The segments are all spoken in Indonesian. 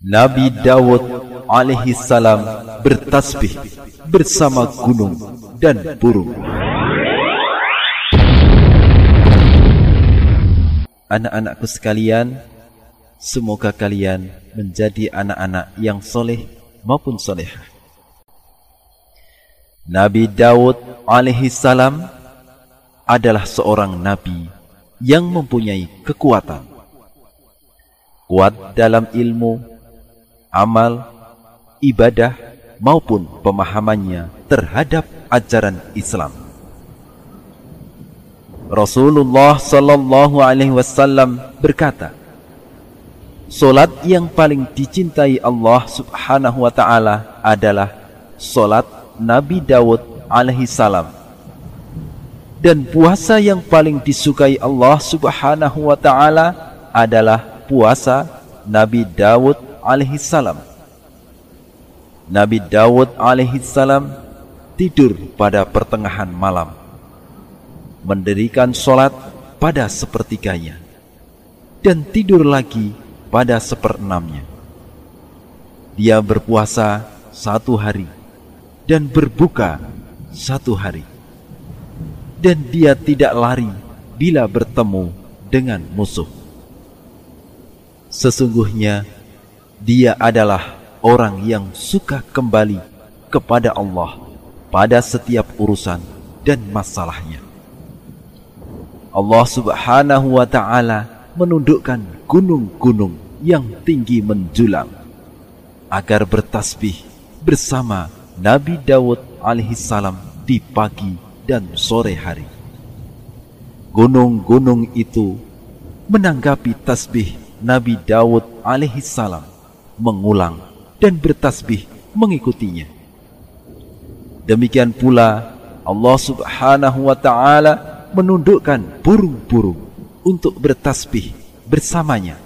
Nabi Dawud alaihi salam bertasbih bersama gunung dan burung. Anak-anakku sekalian, semoga kalian menjadi anak-anak yang soleh maupun soleh. Nabi Daud alaihi salam adalah seorang nabi yang mempunyai kekuatan. Kuat dalam ilmu, amal, ibadah maupun pemahamannya terhadap ajaran Islam. Rasulullah sallallahu alaihi wasallam berkata, Solat yang paling dicintai Allah subhanahu wa ta'ala adalah solat Nabi Dawud alaihi salam. Dan puasa yang paling disukai Allah subhanahu wa ta'ala adalah puasa Nabi Dawud alaihi salam. Nabi Dawud alaihi salam tidur pada pertengahan malam mendirikan sholat pada sepertiganya, dan tidur lagi pada seperenamnya. Dia berpuasa satu hari dan berbuka satu hari, dan dia tidak lari bila bertemu dengan musuh. Sesungguhnya, dia adalah orang yang suka kembali kepada Allah pada setiap urusan dan masalahnya. Allah Subhanahu wa taala menundukkan gunung-gunung yang tinggi menjulang agar bertasbih bersama Nabi Dawud alaihissalam di pagi dan sore hari. Gunung-gunung itu menanggapi tasbih Nabi Dawud alaihissalam mengulang dan bertasbih mengikutinya. Demikian pula Allah Subhanahu wa taala menundukkan burung-burung untuk bertasbih bersamanya.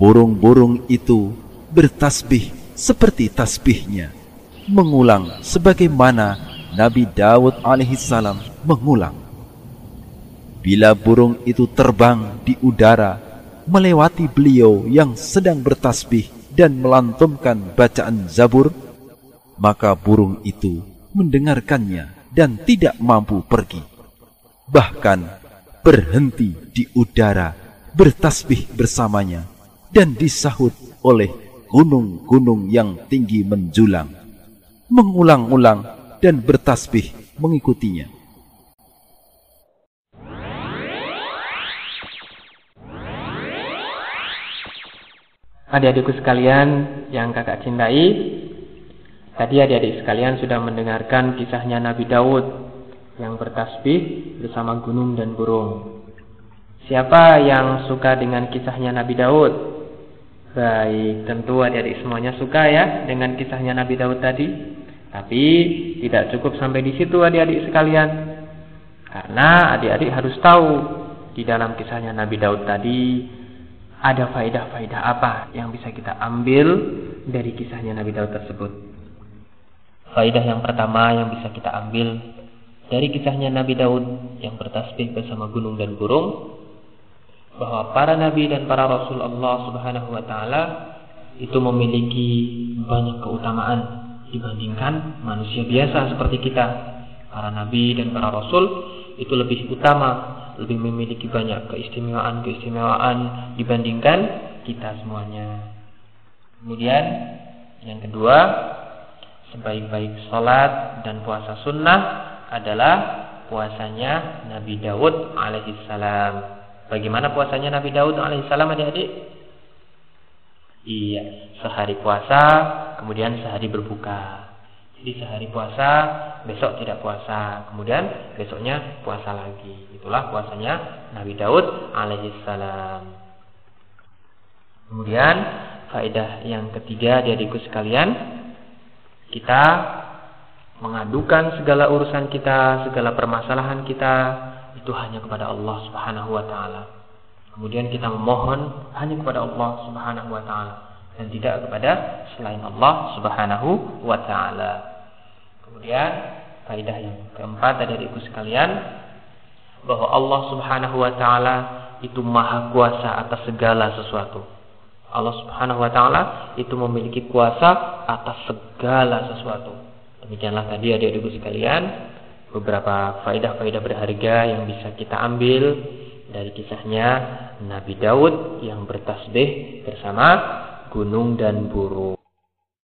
Burung-burung itu bertasbih seperti tasbihnya, mengulang sebagaimana Nabi Daud alaihissalam mengulang. Bila burung itu terbang di udara melewati beliau yang sedang bertasbih dan melantunkan bacaan Zabur, maka burung itu mendengarkannya dan tidak mampu pergi. Bahkan berhenti di udara bertasbih bersamanya dan disahut oleh gunung-gunung yang tinggi menjulang mengulang-ulang dan bertasbih mengikutinya Adik-adikku sekalian yang kakak cintai, tadi adik-adik sekalian sudah mendengarkan kisahnya Nabi Daud yang bertasbih bersama gunung dan burung. Siapa yang suka dengan kisahnya Nabi Daud? Baik, tentu adik-adik semuanya suka ya dengan kisahnya Nabi Daud tadi. Tapi tidak cukup sampai di situ adik-adik sekalian. Karena adik-adik harus tahu di dalam kisahnya Nabi Daud tadi ada faedah-faedah apa yang bisa kita ambil dari kisahnya Nabi Daud tersebut. Faedah yang pertama yang bisa kita ambil dari kisahnya Nabi Daud yang bertasbih bersama gunung dan burung bahwa para nabi dan para rasul Allah Subhanahu wa taala itu memiliki banyak keutamaan dibandingkan manusia biasa seperti kita. Para nabi dan para rasul itu lebih utama, lebih memiliki banyak keistimewaan-keistimewaan dibandingkan kita semuanya. Kemudian yang kedua, sebaik-baik salat dan puasa sunnah adalah puasanya Nabi Daud alaihissalam. Bagaimana puasanya Nabi Daud alaihissalam adik-adik? Iya, sehari puasa, kemudian sehari berbuka. Jadi sehari puasa, besok tidak puasa, kemudian besoknya puasa lagi. Itulah puasanya Nabi Daud alaihissalam. Kemudian faedah yang ketiga di adikku sekalian, kita mengadukan segala urusan kita, segala permasalahan kita itu hanya kepada Allah Subhanahu wa taala. Kemudian kita memohon hanya kepada Allah Subhanahu wa taala dan tidak kepada selain Allah Subhanahu wa taala. Kemudian faedah yang keempat dari ibu sekalian bahwa Allah Subhanahu wa taala itu maha kuasa atas segala sesuatu. Allah Subhanahu wa taala itu memiliki kuasa atas segala sesuatu. Demikianlah tadi adik-adikku sekalian beberapa faedah-faedah berharga yang bisa kita ambil dari kisahnya Nabi Daud yang bertasbih bersama gunung dan burung.